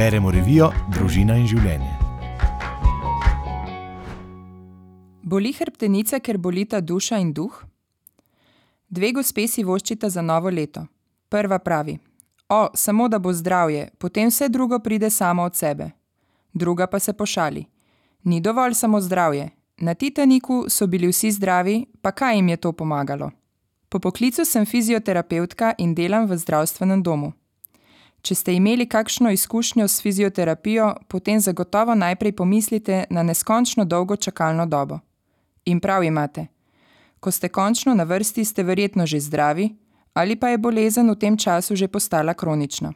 Beremo revijo Družina in življenje. Boli hrbtenica, ker bolita duša in duh? Dve gospe si voščita za novo leto. Prva pravi: O, samo da bo zdravje, potem vse drugo pride samo od sebe. Druga pa se pošali: Ni dovolj samo zdravje. Na Titaniku so bili vsi zdravi, pa kaj jim je to pomagalo? Po poklicu sem fizioterapeutka in delam v zdravstvenem domu. Če ste imeli kakšno izkušnjo s fizioterapijo, potem zagotovo najprej pomislite na neskončno dolgo čakalno dobo. In prav imate. Ko ste končno na vrsti, ste verjetno že zdravi, ali pa je bolezen v tem času že postala kronična.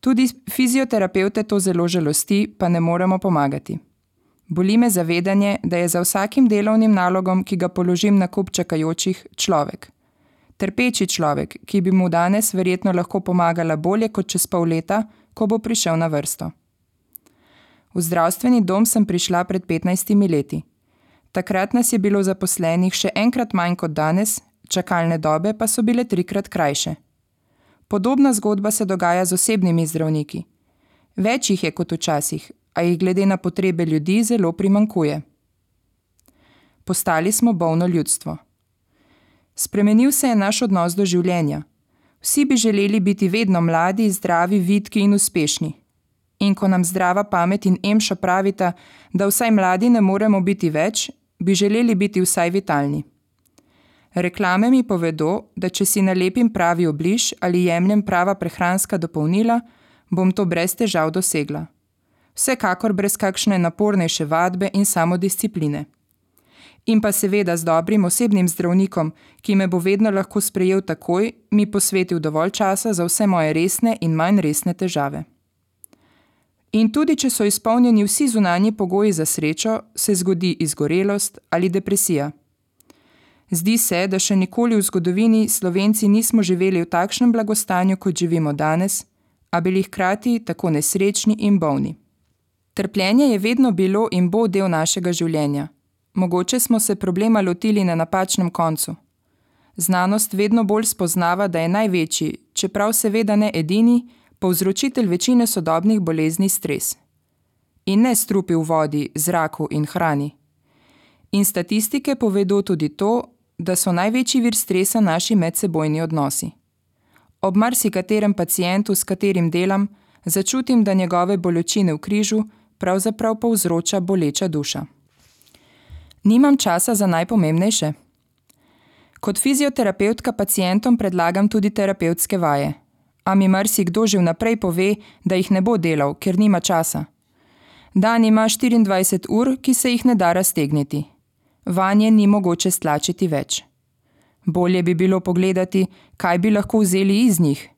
Tudi fizioterapeute to zelo žalosti, pa ne moremo pomagati. Boli me zavedanje, da je za vsakim delovnim nalogom, ki ga položim na kup čakajočih, človek. Trpeči človek, ki bi mu danes verjetno lahko pomagala bolje kot čez pol leta, ko bo prišel na vrsto. V zdravstveni dom sem prišla pred 15 leti. Takrat nas je bilo zaposlenih še enkrat manj kot danes, čakalne dobe pa so bile trikrat krajše. Podobna zgodba se dogaja z osebnimi zdravniki. Več jih je kot včasih, a jih glede na potrebe ljudi zelo primankuje. Postali smo bolno ljudstvo. Spremenil se je naš odnos do življenja. Vsi bi želeli biti vedno mladi, zdravi, vidki in uspešni. In ko nam zdrava pamet in emša pravita, da vsaj mladi ne moremo biti več, bi želeli biti vsaj vitalni. Reklame mi povedo, da če si nalepim pravi obliž ali jemljem prava prehranska dopolnila, bom to brez težav dosegla vsekakor brez kakšne napornejše vadbe in samodiscipline. In pa seveda z dobrim osebnim zdravnikom, ki me bo vedno lahko sprejel takoj, mi posvetil dovolj časa za vse moje resne in manj resne težave. In tudi, če so izpolnjeni vsi zunanji pogoji za srečo, se zgodi izgorelost ali depresija. Zdi se, da še nikoli v zgodovini Slovenci nismo živeli v takšnem blagostanju, kot živimo danes, a bili hkrati tako nesrečni in bolni. Trpljenje je vedno bilo in bo del našega življenja. Mogoče smo se problema lotili na napačnem koncu. Znanost vedno bolj spoznava, da je največji, čeprav seveda ne edini, povzročitelj večine sodobnih bolezni stres. In ne strupi v vodi, zraku in hrani. In statistike povedo tudi to, da so največji vir stresa naši medsebojni odnosi. Ob marsikaterem pacijentu, s katerim delam, začutim, da njegove bolečine v križu pravzaprav povzroča boleča duša. Nimam časa za najpomembnejše. Kot fizioterapeutka pacijentom predlagam tudi terapevtske vaje, a mi marsikdo že vnaprej pove, da jih ne bo delal, ker nima časa. Dan ima 24 ur, ki se jih ne da raztegniti. Vanje ni mogoče stlačiti več. Bolje bi bilo pogledati, kaj bi lahko vzeli iz njih,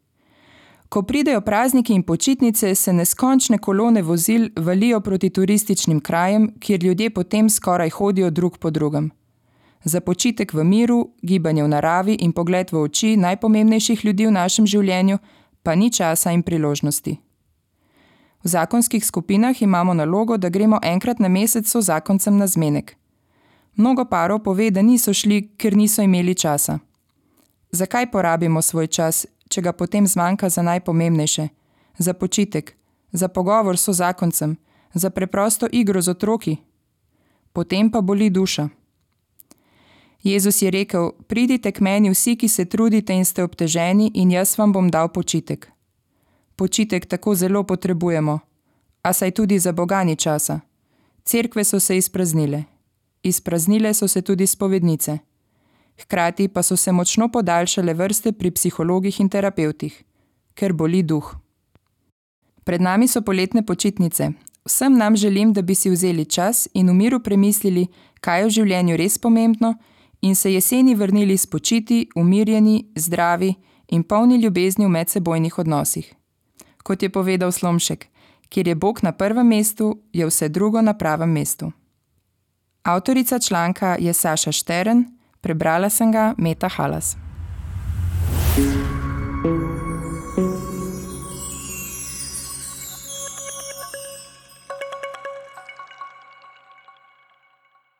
Ko pridejo prazniki in počitnice, se neskončne kolone vozil valijo proti turističnim krajem, kjer ljudje potem skoraj hodijo drug po drugem. Za počitek v miru, gibanje v naravi in pogled v oči najpomembnejših ljudi v našem življenju, pa ni časa in priložnosti. V zakonskih skupinah imamo nalogo, da gremo enkrat na mesec so zakoncem na zmenek. Mnogo parov pove, da niso šli, ker niso imeli časa. Zakaj porabimo svoj čas če ga potem zmanjka za najpomembnejše: za počitek, za pogovor s zakoncem, za preprosto igro z otroki. Potem pa boli duša. Jezus je rekel: Pridite k meni vsi, ki se trudite in ste obteženi, in jaz vam bom dal počitek. Počitek tako zelo potrebujemo, a saj tudi za bogani časa. Cerkve so se izpraznile, izpraznile so se tudi spovednice hkrati pa so se močno podaljšale vrste pri psihologih in terapeutih, ker boli duh. Pred nami so poletne počitnice. Vsem nam želim, da bi si vzeli čas in v miru premislili, kaj je v življenju res pomembno, in se jeseni vrnili spočiti, umirjeni, zdravi in polni ljubezni v medsebojnih odnosih. Kot je povedal Slomšek, kjer je Bog na prvem mestu, je vse drugo na pravem mestu. Avtorica članka je Saša Štern, Prebrala sem ga Meta Halas.